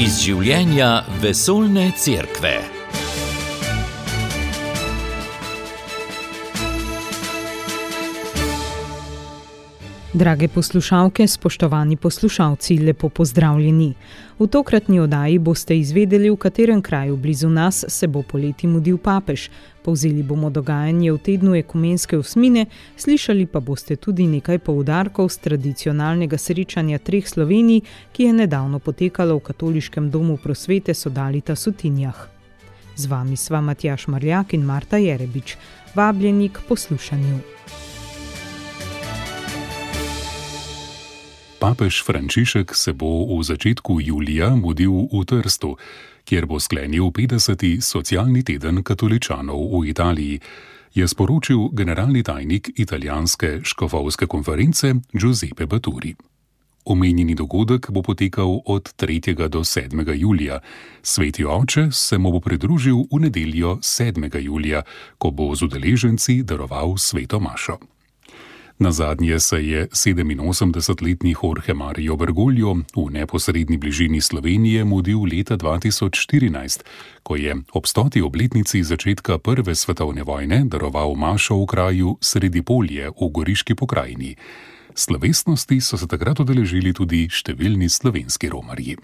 iz življenja vesoljne cerkve. Drage poslušalke, spoštovani poslušalci, lepo pozdravljeni. V tokratni oddaji boste izvedeli, v katerem kraju blizu nas se bo poleti mudil papež. Povzeli bomo dogajanje v tednu ekumenske osmine, slišali pa boste tudi nekaj poudarkov z tradicionalnega srečanja treh Slovenij, ki je nedavno potekalo v katoliškem domu prosvete Sodalita Sutinjah. Z vami sva Matjaš Marjak in Marta Jerebič. Vabljeni k poslušanju. Papež Frančišek se bo v začetku julija mudil v Trstu, kjer bo sklenil 50. socialni teden katoličanov v Italiji, je sporočil generalni tajnik italijanske škofovske konference Giuseppe Baturi. Omenjeni dogodek bo potekal od 3. do 7. julija, sveti oče se mu bo pridružil v nedeljo 7. julija, ko bo z udeleženci daroval sveto mašo. Na zadnje se je 87-letni Jorge Mario Bergoglio v neposrednji bližini Slovenije mudil leta 2014, ko je ob stoti obletnici začetka Prve svetovne vojne daroval mašo v kraju Sredi polje v Goriški pokrajini. Slovesnosti so se takrat odeležili tudi številni slovenski romarji.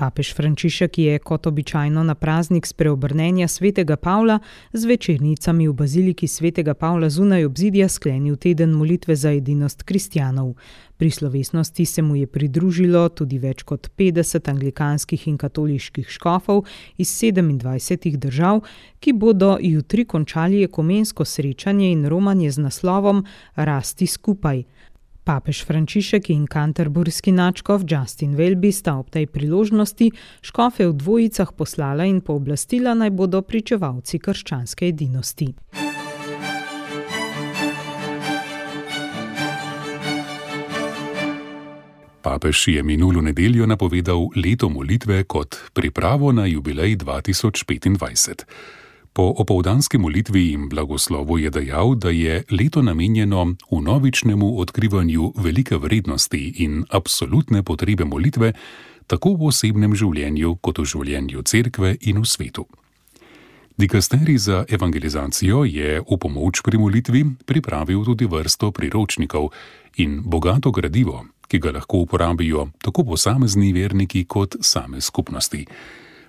Papež Frančišek je kot običajno na praznik spreobrnenja svetega Pavla z večernicami v baziliki svetega Pavla zunaj obzidja sklenil teden molitve za edinost kristjanov. Pri slovesnosti se mu je pridružilo tudi več kot 50 anglikanskih in katoliških škofov iz 27 držav, ki bodo jutri končali ekumensko srečanje in romanje z naslovom Rasti skupaj. Papež Frančišek in kanterburski načkov Justin Welby sta ob tej priložnosti škofe v dvojicah poslala in pooblastila naj bodo pričevalci krščanske edinosti. Papež je minulo nedeljo napovedal leto molitve kot pripravo na jubilej 2025. Po opoldanski molitvi in blagoslovu je dejal, da je leto namenjeno unovičnemu odkrivanju velike vrednosti in absolutne potrebe molitve, tako v osebnem življenju, kot v življenju cerkve in v svetu. Dikasteri za evangelizacijo je v pomoč pri molitvi pripravil tudi vrsto priročnikov in bogato gradivo, ki ga lahko uporabijo tako posamezni verniki kot same skupnosti.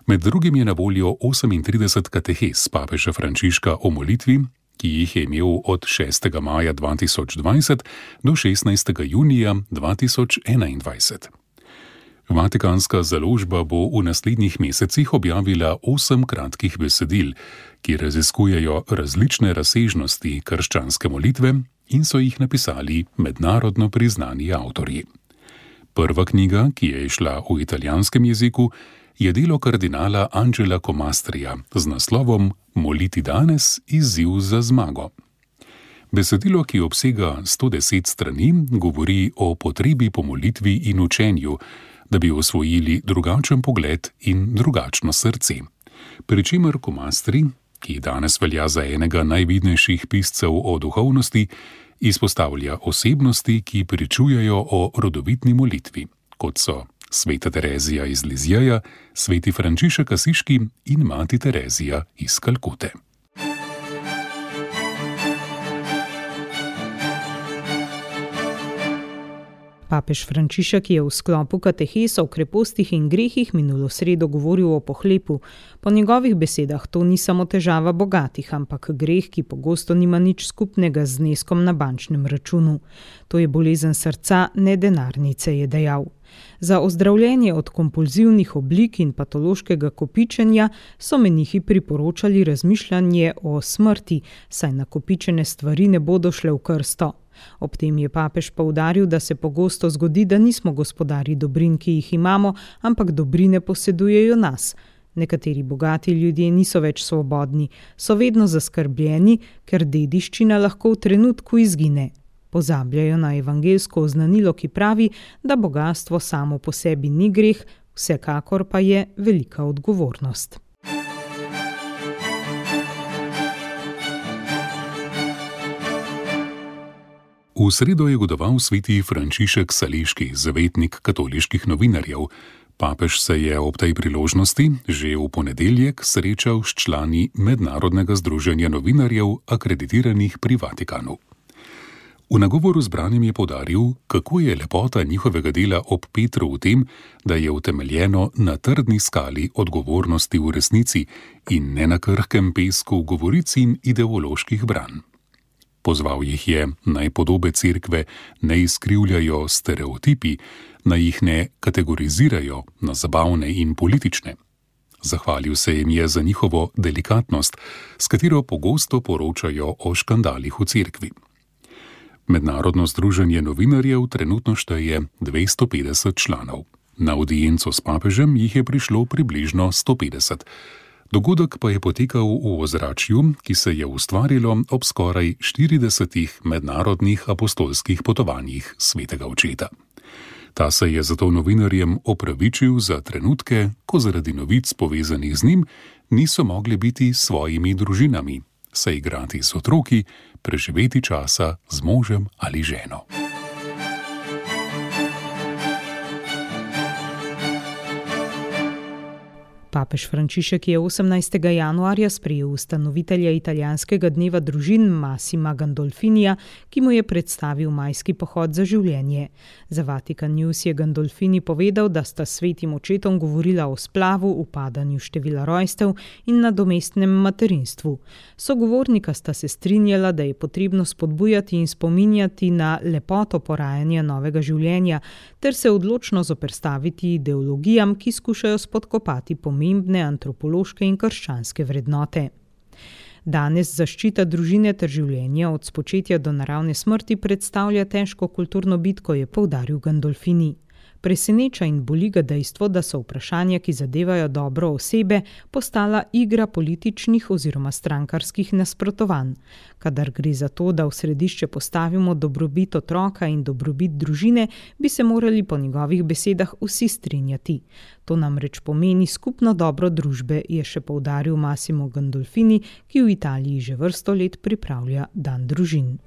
Med drugim je na voljo 38 katehes papeža Frančiška o molitvi, ki jih je imel od 6. maja 2020 do 16. junija 2021. Vatikanska založba bo v naslednjih mesecih objavila osem kratkih besedil, ki raziskujejo različne razsežnosti krščanske molitve in so jih napisali mednarodno priznani avtorji. Prva knjiga, ki je išla v italijanskem jeziku, je delo kardinala Angela Comastrija z naslovom Moliti danes izziv za zmago. Besedilo, ki obsega 110 strani, govori o potrebi po molitvi in učenju, da bi osvojili drugačen pogled in drugačno srce. Pričemer Komastri, ki danes velja za enega najvidnejših piscev o duhovnosti, izpostavlja osebnosti, ki pričujejo o rodovitni molitvi, kot so sveta Terezija iz Lizijaja, sveti Frančišek Asiški in mati Terezija iz Kalkute. Papež Frančišek je v sklopu katehesa o krepostih in grehih minulo sredo govoril o pohlepu. Po njegovih besedah to ni samo težava bogatih, ampak greh, ki pogosto nima nič skupnega z zneskom na bančnem računu. To je bolezen srca, ne denarnice, je dejal. Za ozdravljenje od kompulzivnih oblik in patološkega kopičenja so menihi priporočali razmišljanje o smrti, saj nakopičene stvari ne bodo šle v krsto. Ob tem je papež poudaril, da se pogosto zgodi, da nismo gospodari dobrin, ki jih imamo, ampak dobrine posedujejo nas. Nekateri bogati ljudje niso več svobodni, so vedno zaskrbljeni, ker dediščina lahko v trenutku izgine, pozabljajo na evangelsko oznanilo, ki pravi, da bogatstvo samo po sebi ni greh, vsekakor pa je velika odgovornost. V sredo je godoval sveti Frančišek Saleški, zavetnik katoliških novinarjev. Papež se je ob tej priložnosti že v ponedeljek srečal s člani Mednarodnega združenja novinarjev, akreditiranih pri Vatikanu. V nagovoru zbranim je podaril, kako je lepota njihovega dela ob Petru v tem, da je utemeljeno na trdni skali odgovornosti v resnici in ne na krhkem pesku govoric in ideoloških branj. Pozval jih je naj podobe cerkve ne izkrivljajo stereotipi, naj jih ne kategorizirajo na zabavne in politične. Zahvalil se jim je za njihovo delikatnost, s katero pogosto poročajo o škandalih v cerkvi. Mednarodno združenje novinarjev trenutno šteje 250 članov. Na audienco s papežem jih je prišlo približno 150. Dogodek pa je potekal v ozračju, ki se je ustvarilo ob skoraj 40 mednarodnih apostolskih potovanjih svetega očeta. Ta se je zato novinarjem opravičil za trenutke, ko zaradi novic povezanih z njim niso mogli biti s svojimi družinami, se igrati z otroki, preživeti časa z možem ali ženo. Papež Frančišek je 18. januarja sprejel ustanovitelja italijanskega dneva družin Massima Gandolfinija, ki mu je predstavil majski pohod za življenje. Za Vatikan News je Gandolfini povedal, da sta svetim očetom govorila o splavu, upadanju števila rojstev in nadomestnem materinstvu. Sogovornika sta se strinjala, da je potrebno spodbujati in spominjati na lepoto porajanja novega življenja, ter se odločno zoperstaviti ideologijam, ki skušajo spodkopati pomembne antropološke in krščanske vrednote. Danes zaščita družine ter življenja od spočetja do naravne smrti predstavlja težko kulturno bitko, je poudaril Gandolfini. Preseneča in boli ga dejstvo, da so vprašanja, ki zadevajo dobro osebe, postala igra političnih oziroma strankarskih nasprotovanj. Kadar gre za to, da v središče postavimo dobrobit otroka in dobrobit družine, bi se morali po njegovih besedah vsi strinjati. To namreč pomeni skupno dobro družbe, je še poudaril Massimo Gandolfini, ki v Italiji že vrsto let pripravlja Dan družin.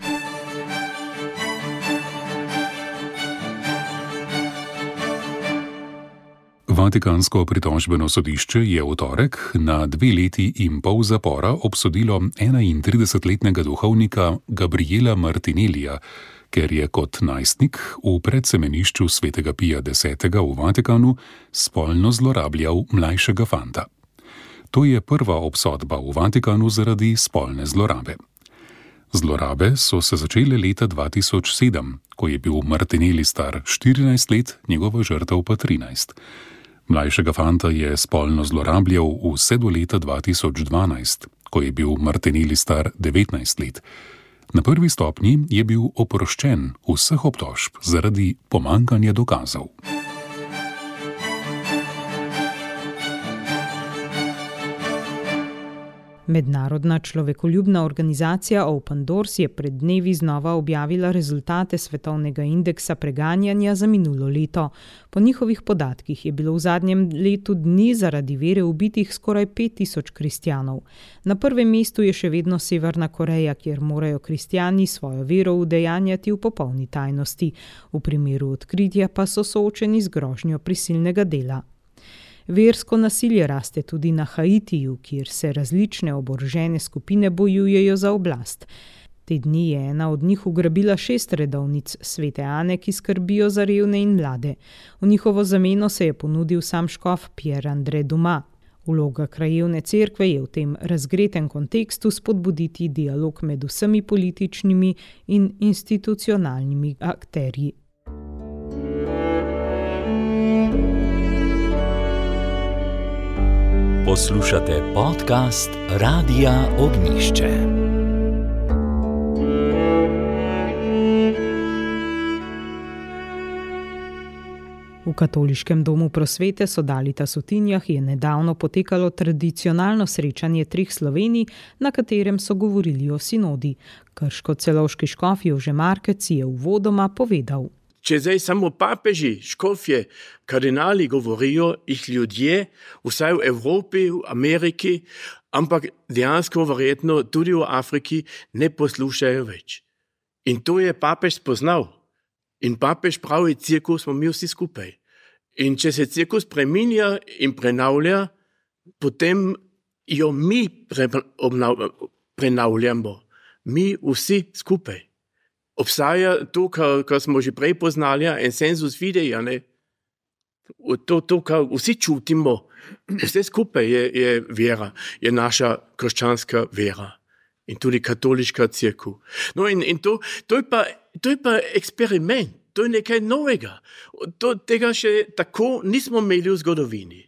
Vatikansko pritožbeno sodišče je v torek na dve leti in pol zapora obsodilo 31-letnega duhovnika Gabriela Martinelija, ker je kot najstnik v predsemenišču svetega Pija X. v Vatikanu spolno zlorabljal mlajšega fanta. To je prva obsodba v Vatikanu zaradi spolne zlorabe. Zlorabe so se začele leta 2007, ko je bil Martinelli star 14 let, njegova žrtev pa 13. Mlajšega fanta je spolno zlorabljal vse do leta 2012, ko je bil Martinelli star 19 let. Na prvi stopnji je bil oproščen vseh obtožb zaradi pomankanja dokazov. Mednarodna človekoljubna organizacija Open Doors je pred dnevi znova objavila rezultate svetovnega indeksa preganjanja za minulo leto. Po njihovih podatkih je bilo v zadnjem letu dni zaradi vere ubitih skoraj 5000 kristjanov. Na prvem mestu je še vedno Severna Koreja, kjer morajo kristjani svojo vero udejanjati v popolni tajnosti. V primeru odkritja pa so soočeni z grožnjo prisilnega dela. Versko nasilje raste tudi na Haitiju, kjer se različne oborožene skupine bojujejo za oblast. Te dni je ena od njih ugrabila šest redovnic svete Ane, ki skrbijo za revne in mlade. V njihovo zameno se je ponudil sam škof Pierre André Duma. Vloga krajevne cerkve je v tem razgretem kontekstu spodbuditi dialog med vsemi političnimi in institucionalnimi akterji. Poslušate podcast Radia Ognišče. V katoliškem domu prosvete so Dalita Sotinjah je nedavno potekalo tradicionalno srečanje treh Slovenij, na katerem so govorili o sinodi. Krško celovški škof Jože Markec je v vodoma povedal. Če zdaj samo papeži, škofje, kardinali govorijo, jih ljudje, vsaj v Evropi, v Ameriki, ampak dejansko verjetno tudi v Afriki ne poslušajo več. In to je papež spoznal. In papež pravi, cirkus smo mi vsi skupaj. In če se cirkus preminja in prenavlja, potem jo mi pre, prenavljamo. Mi vsi skupaj. Obstaja to, kar, kar smo že prej poznali, en senzus videa, ne? To, to, kar vsi čutimo, vse skupaj je, je vera, je naša krščanska vera in tudi katoliška crkva. No, in, in to, to, je pa, to je pa eksperiment, to je nekaj novega. To, tega še tako nismo imeli v zgodovini.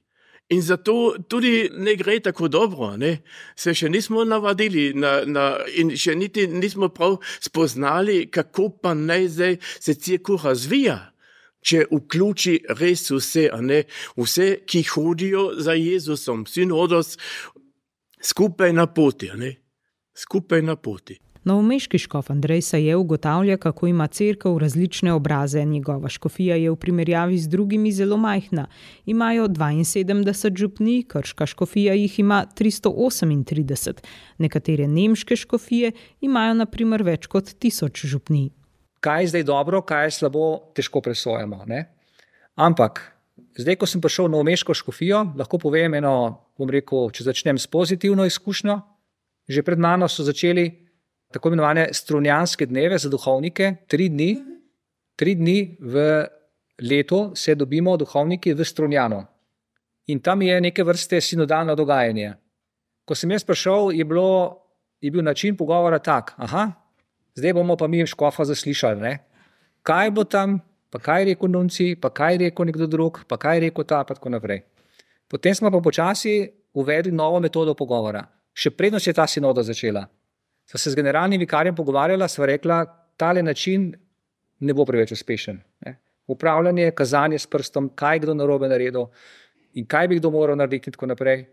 In zato tudi ne gre tako dobro, ne? se še nismo navadili na, na, in še niti nismo prav spoznali, kako pa naj zdaj se crkva razvija če vključi res vse, ne vse, ki hodijo za Jezusom, sinodos, skupaj na poti, ne skupaj na poti. Novomeški škof Andrej Saje ugotavlja, kako ima crkva različne obraze. Njegova škofija je v primerjavi z drugimi zelo majhna. Imajo 72 župni, krška škofija jih ima 338, nekatere nemške škofije imajo naprimer več kot 1000 župni kaj je zdaj dobro, kaj je slabo, težko presojamo. Ne? Ampak, zdaj, ko sem prišel na umeško škofijo, lahko povem eno, bom rekel, če začnem s pozitivno izkušnjo. Že pred mano so začeli tako imenovane strunjanske dneve za duhovnike, tri dni, tri dni v letu se dobimo duhovniki v strunjano. In tam je neke vrste sinodalno dogajanje. Ko sem jaz prišel, je, bilo, je bil način pogovora tak, aha, zdaj bomo pa mi škofa zaslišali, ne? kaj bo tam, pa kaj je rekel Nunci, pa kaj je rekel nekdo drug, pa kaj je rekel ta, in tako naprej. Potem smo pa počasi uvedli novo metodo pogovora. Še predno se je ta sinoda začela. Sva se z generalnim vikarjem pogovarjala, sva rekla, tale način ne bo preveč uspešen. Ne? Upravljanje, kazanje s prstom, kaj kdo narobe naredil in kaj bi kdo moral narediti, in tako naprej.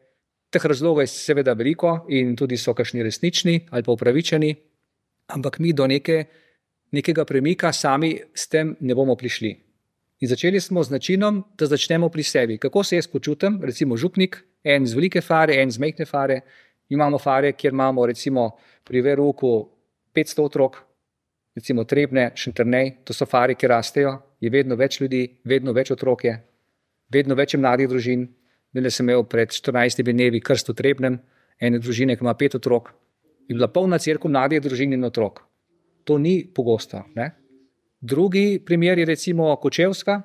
Teh razlogov je seveda veliko in tudi so kašni resnični ali pa upravičeni, ampak mi do neke, nekega premika sami s tem ne bomo prišli. In začeli smo z načinom, da začnemo pri sebi. Kako se jaz počutim, recimo župnik, en z velike fare, en z mehke fare. Imamo fare, kjer imamo recimo pri veruku 500 otrok, recimo trebne, šentrnej, to so fare, ki rastejo, je vedno več ljudi, vedno več otrok je, vedno več mladih družin. Dne sem imel pred 14 dnevi krst v trebnem, ene družine, ki ima pet otrok, je bila polna crkva mladih družin in otrok. To ni pogosto. Ne? Drugi primer je recimo Kočevska.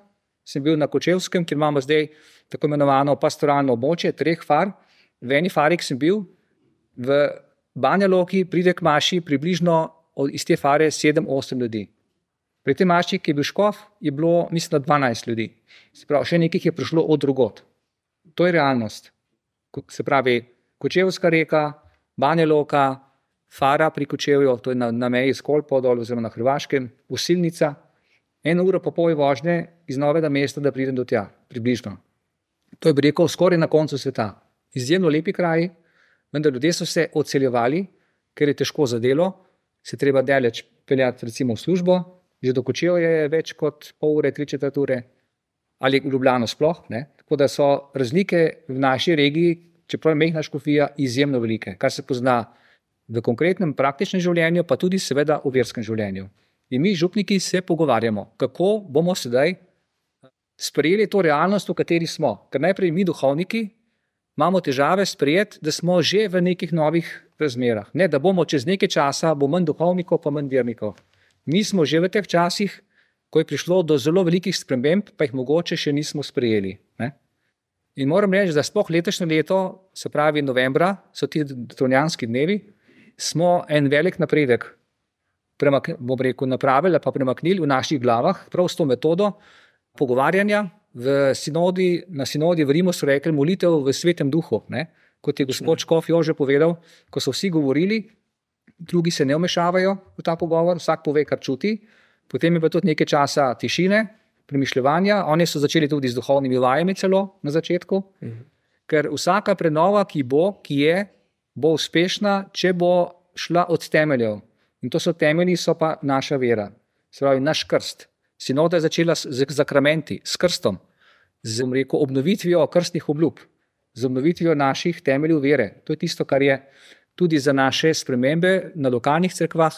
Sem bil na Kočevskem, kjer imamo zdaj tako imenovano pastoralno območje, treh far. V eni fari sem bil, v Banja Loki pride k maši približno iz te fare 7-8 ljudi. Pri tej maši, ki je bil škof, je bilo, mislim, 12 ljudi. Se pravi, še nekaj je prišlo od drugot. To je realnost. Se pravi, Kočevska reka, Banja Loka, Fara pri Kočevju, to je na, na meji s Kolpodol, oziroma na Hrvaškem, usilnica, eno uro pa pol vožnje iz novega mesta, da pridem do tja, približno. To je bi rekel skoraj na koncu sveta. Izjemno lepi kraji, vendar ljudje so se odseljevali, ker je težko za delo, se treba daleč peljati recimo v službo, že do Kočevja je več kot pol ure, tri četrt ure, ali Ljubljano sploh. Ne? Tako da so razlike v naši regiji, čeprav je mehna škofija, izjemno velike, kar se pozna v konkretnem praktičnem življenju, pa tudi seveda v verskem življenju. In mi, župniki, se pogovarjamo, kako bomo sedaj sprejeli to realnost, v kateri smo. Ker najprej mi, duhovniki, imamo težave sprejeti, da smo že v nekih novih razmerah. Ne, da bomo čez nekaj časa, bo manj duhovnikov, pa manj vernikov. Mi smo že v teh časih, ko je prišlo do zelo velikih sprememb, pa jih mogoče še nismo sprejeli. Ne? In moram reči, da spoh letošnje leto, se pravi novembra, so ti tronjanski dnevi, smo en velik napredek rekel, napravili, pa premaknili v naših glavah, prav s to metodo pogovarjanja. V sinodi, na sinodi v Rimu so rekli molitev v svetem duhu. Ne? Kot je gospod Škof Jože povedal, ko so vsi govorili, drugi se ne vmešavajo v ta pogovor, vsak pove, kar čuti. Potem je pa tudi nekaj časa tišine, premišljanja. Oni so začeli tudi z duhovnimi vajami, celo na začetku. Mhm. Ker vsaka prenova, ki bo, ki je, bo uspešna, če bo šla od temeljev. In to so temelji, so pa naša vera, se pravi naš krst. Sinoda je začela z zakramenti, s krstom, z rekel, obnovitvijo krstnih obljub, z obnovitvijo naših temeljev vere. To je tisto, kar je tudi za naše spremembe na lokalnih crkvah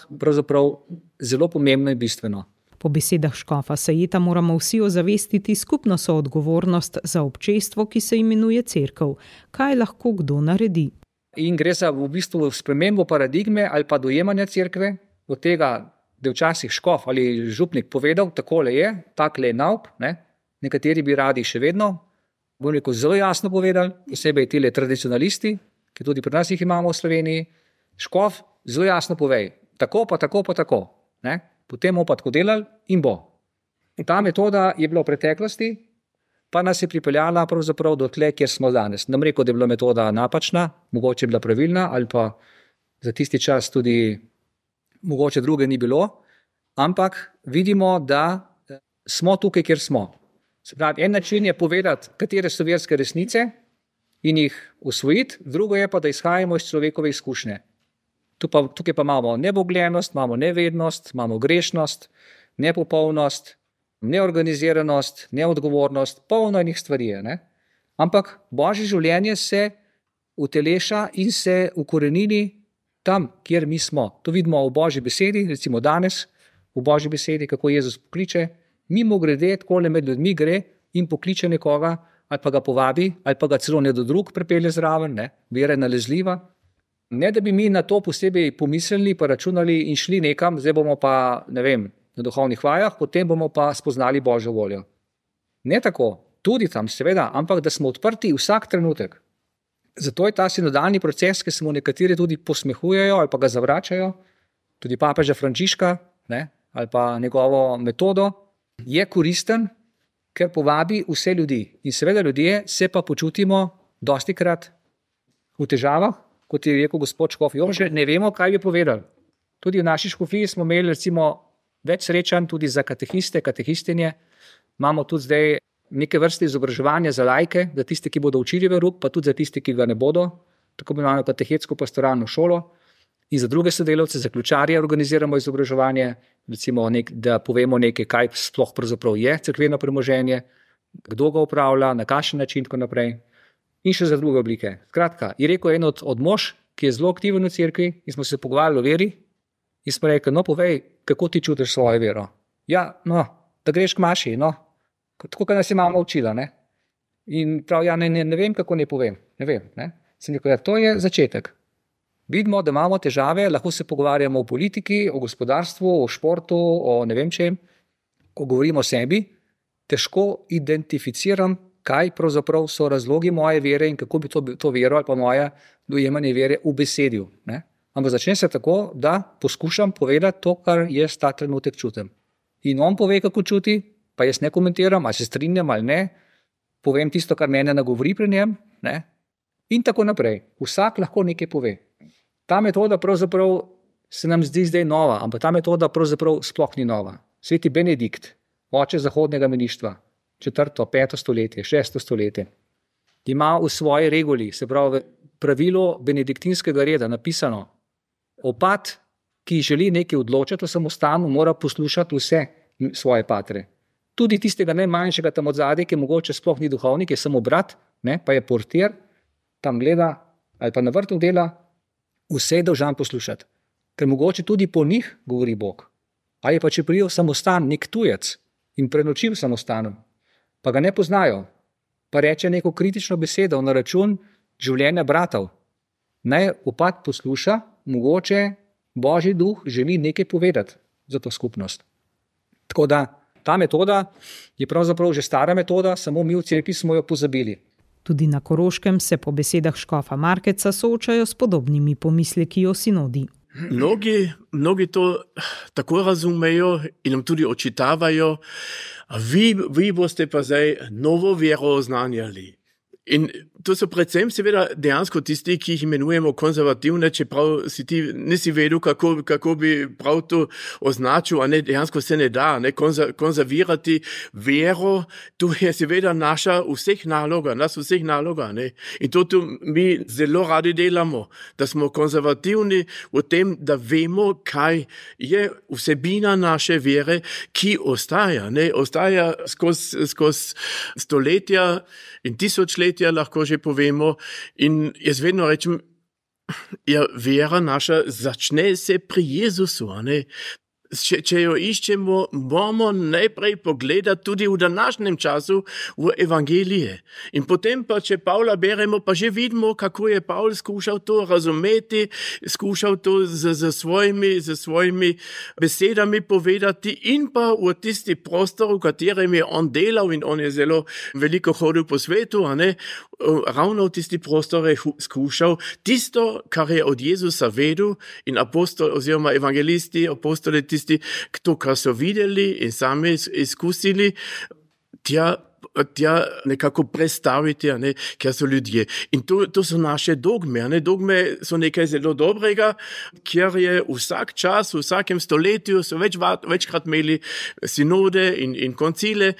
zelo pomembno in bistveno. Po besedah škofa Sajeta moramo vsi ozavestiti skupno soodgovornost za občestvo, ki se imenuje Cerkev. Kaj lahko kdo naredi? In gre za v bistvu spremembo paradigme ali pa dojemanja cerkve, od tega, da je včasih škof ali župnik povedal, tako le je, tako le je nauk. Ne? Nekateri bi radi še vedno, bom rekel, zelo jasno povedali, posebej ti tradicionalisti, ki tudi pri nas jih imamo v Sloveniji. Škof zelo jasno pove, tako pa tako pa tako. Ne? Potem bomo pa tako delali in bo. In ta metoda je bila v preteklosti, pa nas je pripeljala pravzaprav do tle, kjer smo danes. Nam rekel, da je bila metoda napačna, mogoče je bila pravilna, ali pa za tisti čas tudi mogoče druge ni bilo, ampak vidimo, da eh, smo tukaj, kjer smo. Se pravi, en način je povedati, katere so verske resnice in jih usvojiti, drugo je pa, da izhajamo iz človekove izkušnje. Pa, tukaj pa imamo nebogljenost, imamo nevednost, imamo grešnost, nepopolnost, neorganiziranost, neodgovornost, polno enih stvari. Ne? Ampak božje življenje se uteleša in se ukorenini tam, kjer mi smo. To vidimo v Božji besedi, recimo danes v Božji besedi, kako Jezus pokliče. Mimo grede, tako le med ljudmi gre in pokliče nekoga, ali pa ga povabi, ali pa ga celo ne do drug pripelje zraven, ne? vera je nalezljiva. Ne, da bi mi na to posebej pomislili, pa računali in šli nekam, zdaj bomo pa, ne vem, na duhovnih vajah, potem bomo pa spoznali Božjo voljo. Ne tako, tudi tam, seveda, ampak da smo odprti vsak trenutek. Zato je ta sinodalni proces, ki se mu nekateri tudi posmehujejo ali pa ga zavračajo, tudi papeža Frančiška ne, ali pa njegovo metodo, je koristen, ker povabi vse ljudi. In seveda ljudje se pa počutimo dosti krat v težavah, kot je rekel gospod Škof, jo že ne vemo, kaj bi povedali. Tudi v naši škofiji smo imeli recimo več srečanj tudi za katehiste, katehistinje. Imamo tudi zdaj neke vrste izobraževanja za lajke, za tiste, ki bodo učili verug, pa tudi za tiste, ki ga ne bodo, tako imenovano katehetsko pastoralno šolo. In za druge sodelavce, za ključarje, organiziramo izobraževanje, recimo, nek, da povemo nekaj, kaj sploh je crkveno premoženje, kdo ga upravlja, na kakšen način, in tako naprej. In še za druge oblike. Skratka, je rekel en od, od mož, ki je zelo aktiven v cerkvi, in smo se pogovarjali o veri. In smo rekli, no, povej, kako ti čutiš svojo vero. Ja, no, da greš k maši, no, tako kot nas je mama učila. Ne? In prav, ja, ne, ne, ne vem, kako ne povem. Ne vem, ne? Sem rekel, ja, to je začetek. Vidimo, da imamo težave, lahko se pogovarjamo o politiki, o gospodarstvu, o športu, o ne vem čem. Ko govorimo o sebi, težko identificiram, kaj pravzaprav so razlogi moje vere in kako bi to, to vero ali pa moje dojemanje vere v besedju. Ne? Ampak začne se tako, da poskušam povedati to, kar jaz ta trenutek čutim. In on pove, kako čuti, pa jaz ne komentiram, ali se strinjam ali ne, povem tisto, kar mene nagovori pri njem. Ne? In tako naprej. Vsak lahko nekaj pove. Ta metoda pravzaprav se nam zdi zdaj nova, ampak ta metoda pravzaprav sploh ni nova. Sveti Benedikt, oče zahodnega meništva, četrto, peto stoletje, šesto stoletje, ima v svoji reguli, se pravi, pravilo benediktinskega reda napisano: opad, ki želi nekaj odločiti v samostanu, mora poslušati vse svoje patre tudi tistega najmanjšega tam od zadaj, ki mogoče sploh ni duhovnik, je samo brat, ne, pa je portir, tam gleda ali pa na vrtu dela, vse je dolžan poslušati. Ker mogoče tudi po njih govori Bog. Ali pa če prijo samostan, nek tujec in prenoči v samostanu, pa ga ne poznajo, pa reče neko kritično besedo na račun življenja bratov. Naj opad posluša, mogoče Božji duh želi nekaj povedati za to skupnost. Tako da Ta metoda je pravzaprav že stara metoda, samo mi v cerkvi smo jo pozabili. Tudi na Koroškem se po besedah Škofa Markeca soočajo s podobnimi pomisleki o sinodi. Mnogi, mnogi to tako razumejo in nam tudi očitavajo, vi, vi boste pa zdaj novo vero oznanjali. In to so predvsem, seveda, dejansko tisti, ki jih imenujemo konzervativne, čeprav si ti nisi vedel, kako, kako bi prav to označil, a ne dejansko se ne da ne, konzervirati vero. To je seveda naša vseh naloga, nas vseh naloga. Ne. In to mi zelo radi delamo, da smo konzervativni v tem, da vemo, kaj je vsebina naše vere, ki ostaja, ne, ostaja skozi skoz stoletja in tisočletja, lahko že povemo. In jaz vedno rečem, ja, vera naša začne se pri Jezusu. Če, če jo iščemo, moramo najprej pogledati tudi v današnjem času v evangelije. In potem pa, če Pavla beremo, pa že vidimo, kako je Pavel skušal to razumeti, skušal to z, z, svojimi, z svojimi besedami povedati in pa v tisti prostor, v katerem je on delal in on je zelo veliko hodil po svetu, ne, ravno v tisti prostor je skušal tisto, kar je od Jezusa vedel in apostol oziroma evangelisti, apostoli, tisti, kdo kar so videli in sami izkusili, tja, tja nekako predstaviti, ne, ker so ljudje. In to, to so naše dogme. Ne. Dogme so nekaj zelo dobrega, ker je vsak čas, v vsakem stoletju so več, večkrat imeli sinode in, in koncile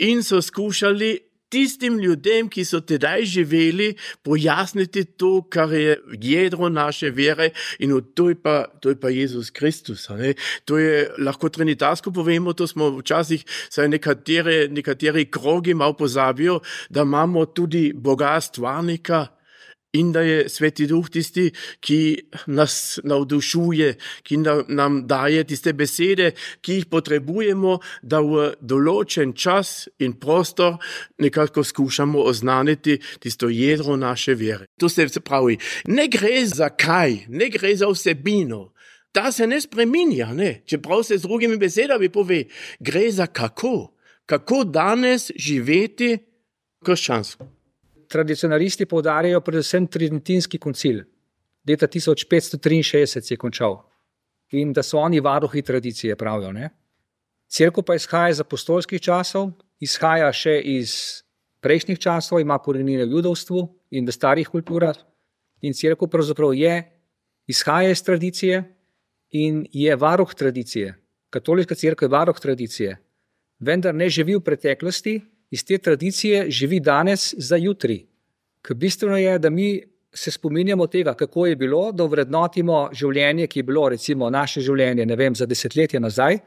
in so skušali tistim ljudem, ki so tedaj živeli, pojasniti to, kar je jedro naše vere in to je pa, to je pa Jezus Kristus. Ne? To je lahko trinitarsko povemo, to smo včasih, saj nekatere, nekateri krogi malo pozabijo, da imamo tudi Boga stvarnika, in da je Sveti Duh tisti, ki nas navdušuje, ki nam daje tiste besede, ki jih potrebujemo, da v določen čas in prostor nekako skušamo oznaniti tisto jedro naše vere. To se pravi, ne gre za kaj, ne gre za vsebino. Ta se ne spreminja, ne? čeprav se z drugimi besedami pove, gre za kako, kako danes živeti krščansko tradicionalisti poudarjajo predvsem Tridentinski koncil, leta 1563 se je končal in da so oni varuhi tradicije, pravijo. Ne? Cerkev pa izhaja iz apostolskih časov, izhaja še iz prejšnjih časov, ima korenine v judovstvu in v starih kulturah. In cerkev pravzaprav je, izhaja iz tradicije in je varuh tradicije. Katoliška cerkev je varuh tradicije, vendar ne živi v preteklosti, iz te tradicije živi danes za jutri. Ker bistveno je, da mi se spominjamo tega, kako je bilo, da vrednotimo življenje, ki je bilo, recimo, naše življenje, ne vem, za desetletje nazaj,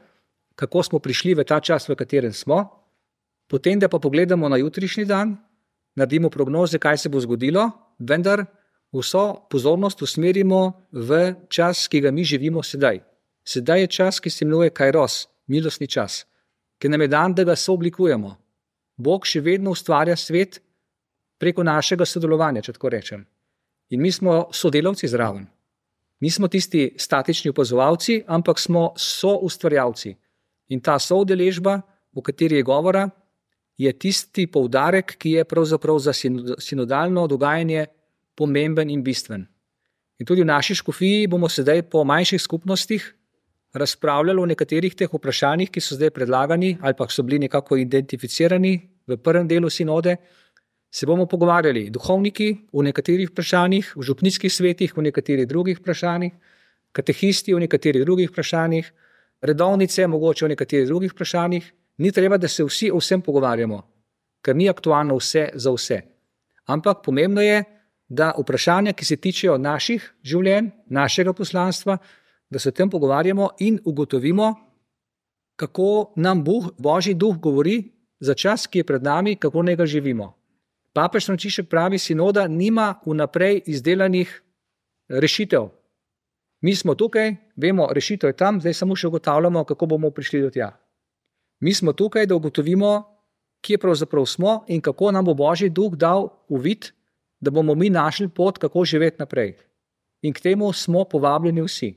kako smo prišli v ta čas, v katerem smo, potem da pa pogledamo na jutrišnji dan, naredimo prognoze, kaj se bo zgodilo, vendar vso pozornost usmerimo v čas, ki ga mi živimo sedaj. Sedaj je čas, ki se imenuje Kajros, milostni čas, ki nam je dan, da ga sooblikujemo. Bog še vedno ustvarja svet preko našega sodelovanja, če tako rečem. In mi smo sodelavci zraven. Nismo tisti statični opazovalci, ampak smo soustvarjalci. In ta soudeležba, o kateri je govora, je tisti poudarek, ki je pravzaprav za sinodalno dogajanje pomemben in bistven. In tudi v naši škofiji bomo sedaj po manjših skupnostih razpravljali o nekaterih teh vprašanjih, ki so zdaj predlagani ali pa so bili nekako identificirani v prvem delu sinode. Se bomo pogovarjali, duhovniki v nekaterih vprašanjih, v župnijskih svetih v nekaterih drugih vprašanjih, katehisti v nekaterih drugih vprašanjih, redovnice mogoče v nekaterih drugih vprašanjih. Ni treba, da se vsi o vsem pogovarjamo, ker ni aktualno vse za vse. Ampak pomembno je, da vprašanja, ki se tičejo naših življenj, našega poslanstva, da se o tem pogovarjamo in ugotovimo, kako nam Bog, Božji duh, govori za čas, ki je pred nami, kako naj ga živimo. Papež Frančišek pravi, sinoda nima vnaprej izdelanih rešitev. Mi smo tukaj, vemo, rešitev je tam, zdaj samo še ugotavljamo, kako bomo prišli do tja. Mi smo tukaj, da ugotovimo, kje pravzaprav smo in kako nam bo Božji duh dal uvid, da bomo mi našli pot, kako živeti naprej. In k temu smo povabljeni vsi.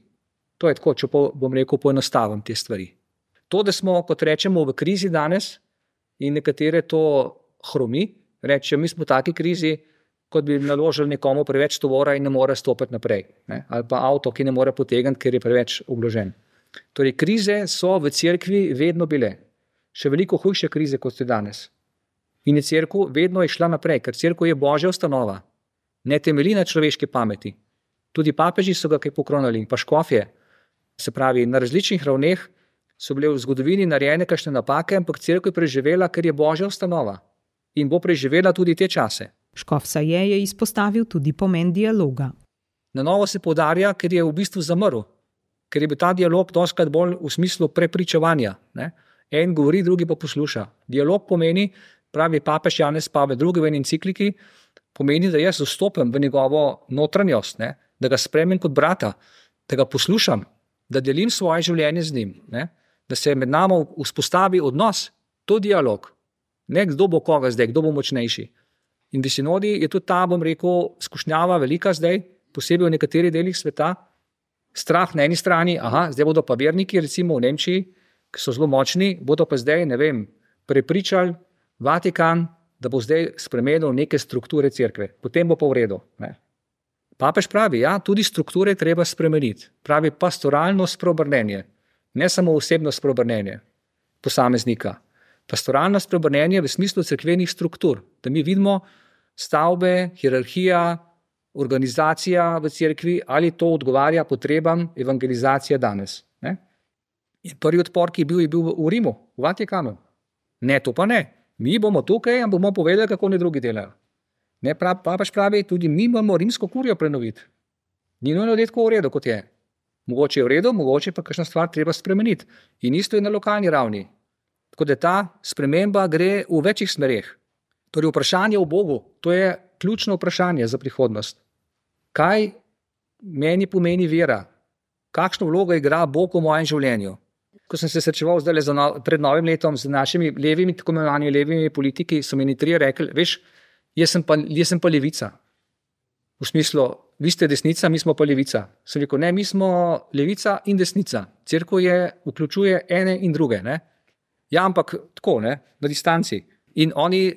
To je tako, če bom rekel, poenostavim te stvari. To, da smo, kot rečemo, v krizi danes in nekatere to hromi, rečejo, mi smo v taki krizi, kot bi naložili nekomu preveč tovora in ne more stopiti naprej. Ne? Ali pa avto, ki ne more potegniti, ker je preveč obložen. Torej, krize so v cerkvi vedno bile, še veliko hujše krize, kot so danes. In je cerkev vedno je šla naprej, ker cerkev je božja ustanova, ne temelji na človeški pameti. Tudi papeži so ga kaj pokronali in pa škofje. Se pravi, na različnih ravneh so bile v zgodovini narejene kakšne napake, ampak crkva je preživela, ker je božja ustanova in bo preživela tudi te čase. Škofsa je, je izpostavil tudi pomen dialoga. Na novo se podarja, ker je v bistvu zamrl, ker je bil ta dialog doskrat bolj v smislu prepričevanja. Ne? En govori, drugi pa posluša. Dialog pomeni, pravi papež Janez Pavel II v encikliki, pomeni, da jaz vstopim v njegovo notranjost, ne? da ga spremem kot brata, da ga poslušam, da delim svoje življenje z njim, ne? da se med nami vzpostavi odnos, to dialog, ne kdo bo koga zdaj, kdo bo močnejši. In v sinodi je tudi ta, bom rekel, skušnjava velika zdaj, posebej v nekaterih delih sveta. Strah na eni strani, aha, zdaj bodo pa verniki, recimo v Nemčiji, ki so zelo močni, bodo pa zdaj, ne vem, prepričali Vatikan, da bo zdaj spremenil neke strukture crkve, potem bo pa v redu. Papež pravi, ja, tudi strukture treba spremeniti. Pravi pastoralno spreobrnenje, ne samo osebno spreobrnenje posameznika. Pastoralno spreobrnenje v smislu crkvenih struktur, da mi vidimo stavbe, hierarhija, organizacija v cerkvi, ali to odgovarja potrebam evangelizacije danes. Ne? In prvi odpor, ki je bil, je bil v Rimu, v Vatikanu. Ne, to pa ne. Mi bomo tukaj in bomo povedali, kako ne drugi delajo. Ne, pa pač pravi, tudi mi moramo rimsko kurijo prenoviti. Ni nujno, da je tako v redu, kot je. Mogoče je v redu, mogoče pa kakšna stvar treba spremeniti. In isto je na lokalni ravni. Tako da ta sprememba gre v večjih smereh. Torej, vprašanje o Bogu, to je ključno vprašanje za prihodnost. Kaj meni pomeni vera? Kakšno vlogo igra Bog v mojem življenju? Ko sem se srečeval no, pred novim letom z našimi levimi, tako imenovanimi levimi politiki, so mi tri rekli: Veš, jaz sem, pa, jaz sem pa levica. V smislu, vi ste desnica, mi smo pa levica. Sem rekel: Ne, mi smo levica in desnica. Cerkev je, vključuje ene in druge. Ne? Ja, ampak tako, ne? na distanci. In oni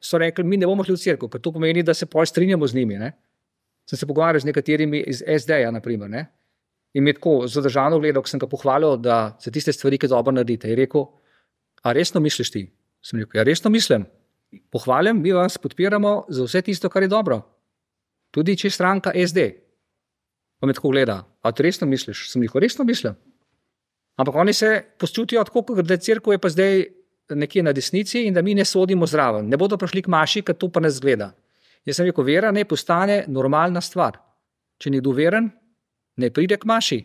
so rekli: Mi ne bomo šli v cerkev, ker to pomeni, da se poj strinjamo z njimi. Ne? Sem se pogovarjal z nekaterimi iz SD-ja, naprimer. Ne? In mi je tako zadržano gledal, ko sem ga pohvalil, da se tiste stvari, ki dobro naredite. Je rekel: A resno misliš ti? Sem rekel: Ja, resno mislim. Pohvalim, mi vas podpiramo za vse tisto, kar je dobro. Tudi če je stranka SD. Pa me tako gleda: A ti resno misliš? Sem rekel: Resno mislim. Ampak oni se počutijo tako, da je crkva pa zdaj nekje na desnici in da mi ne sodimo zraven. Ne bodo prišli k maši, ker to pa ne zgleda. Jaz sem rekel: Vera ne postane normalna stvar. Če ni doveren, ne pride k maši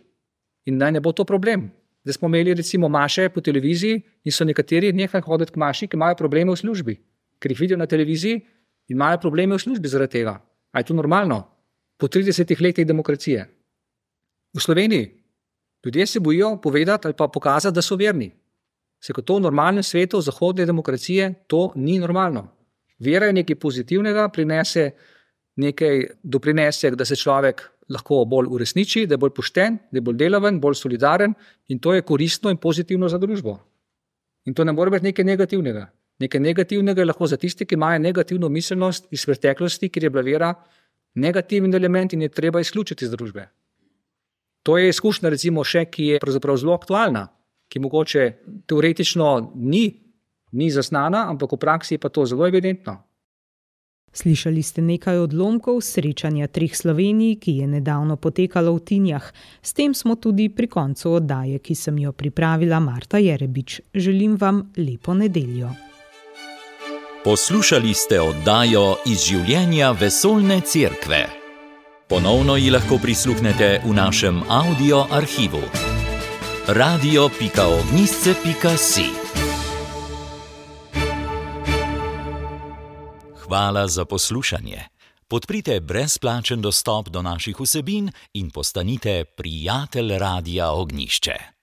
in naj ne bo to problem. Zdaj smo imeli recimo maše po televiziji in so nekateri nekaj hoditi k maši, ki imajo probleme v službi, ker jih vidijo na televiziji in imajo probleme v službi zaradi tega. A je to normalno? Po 30 letih demokracije. V Sloveniji ljudje se bojijo povedati ali pa pokazati, da so verni. Se kot to v normalnem svetu zahodne demokracije, to ni normalno. Vera je nekaj pozitivnega, prinese nekaj, doprinese, da se človek lahko bolj uresniči, da je bolj pošten, da je bolj delaven, bolj solidaren in to je koristno in pozitivno za družbo. In to ne more biti nekaj negativnega. Nekaj negativnega je lahko za tiste, ki imajo negativno miselnost iz preteklosti, ker je bila vera negativen element in je treba izključiti iz družbe. To je izkušnja, recimo, še, ki je zelo aktualna, ki mogoče teoretično ni, ni zaznana, ampak v praksi je pa to zelo evidentno. Slišali ste nekaj odlomkov srečanja treh Slovenij, ki je nedavno potekalo v Tinjah. S tem smo tudi pri koncu oddaje, ki sem jo pripravila Marta Jerebič. Želim vam lepo nedeljo. Poslušali ste oddajo iz življenja vesoljne cerkve. Ponovno ji lahko prisluhnete v našem audio arhivu. radio.ognisce.si Hvala za poslušanje. Podprite brezplačen dostop do naših vsebin in postanite prijatelj Radia Ognišče.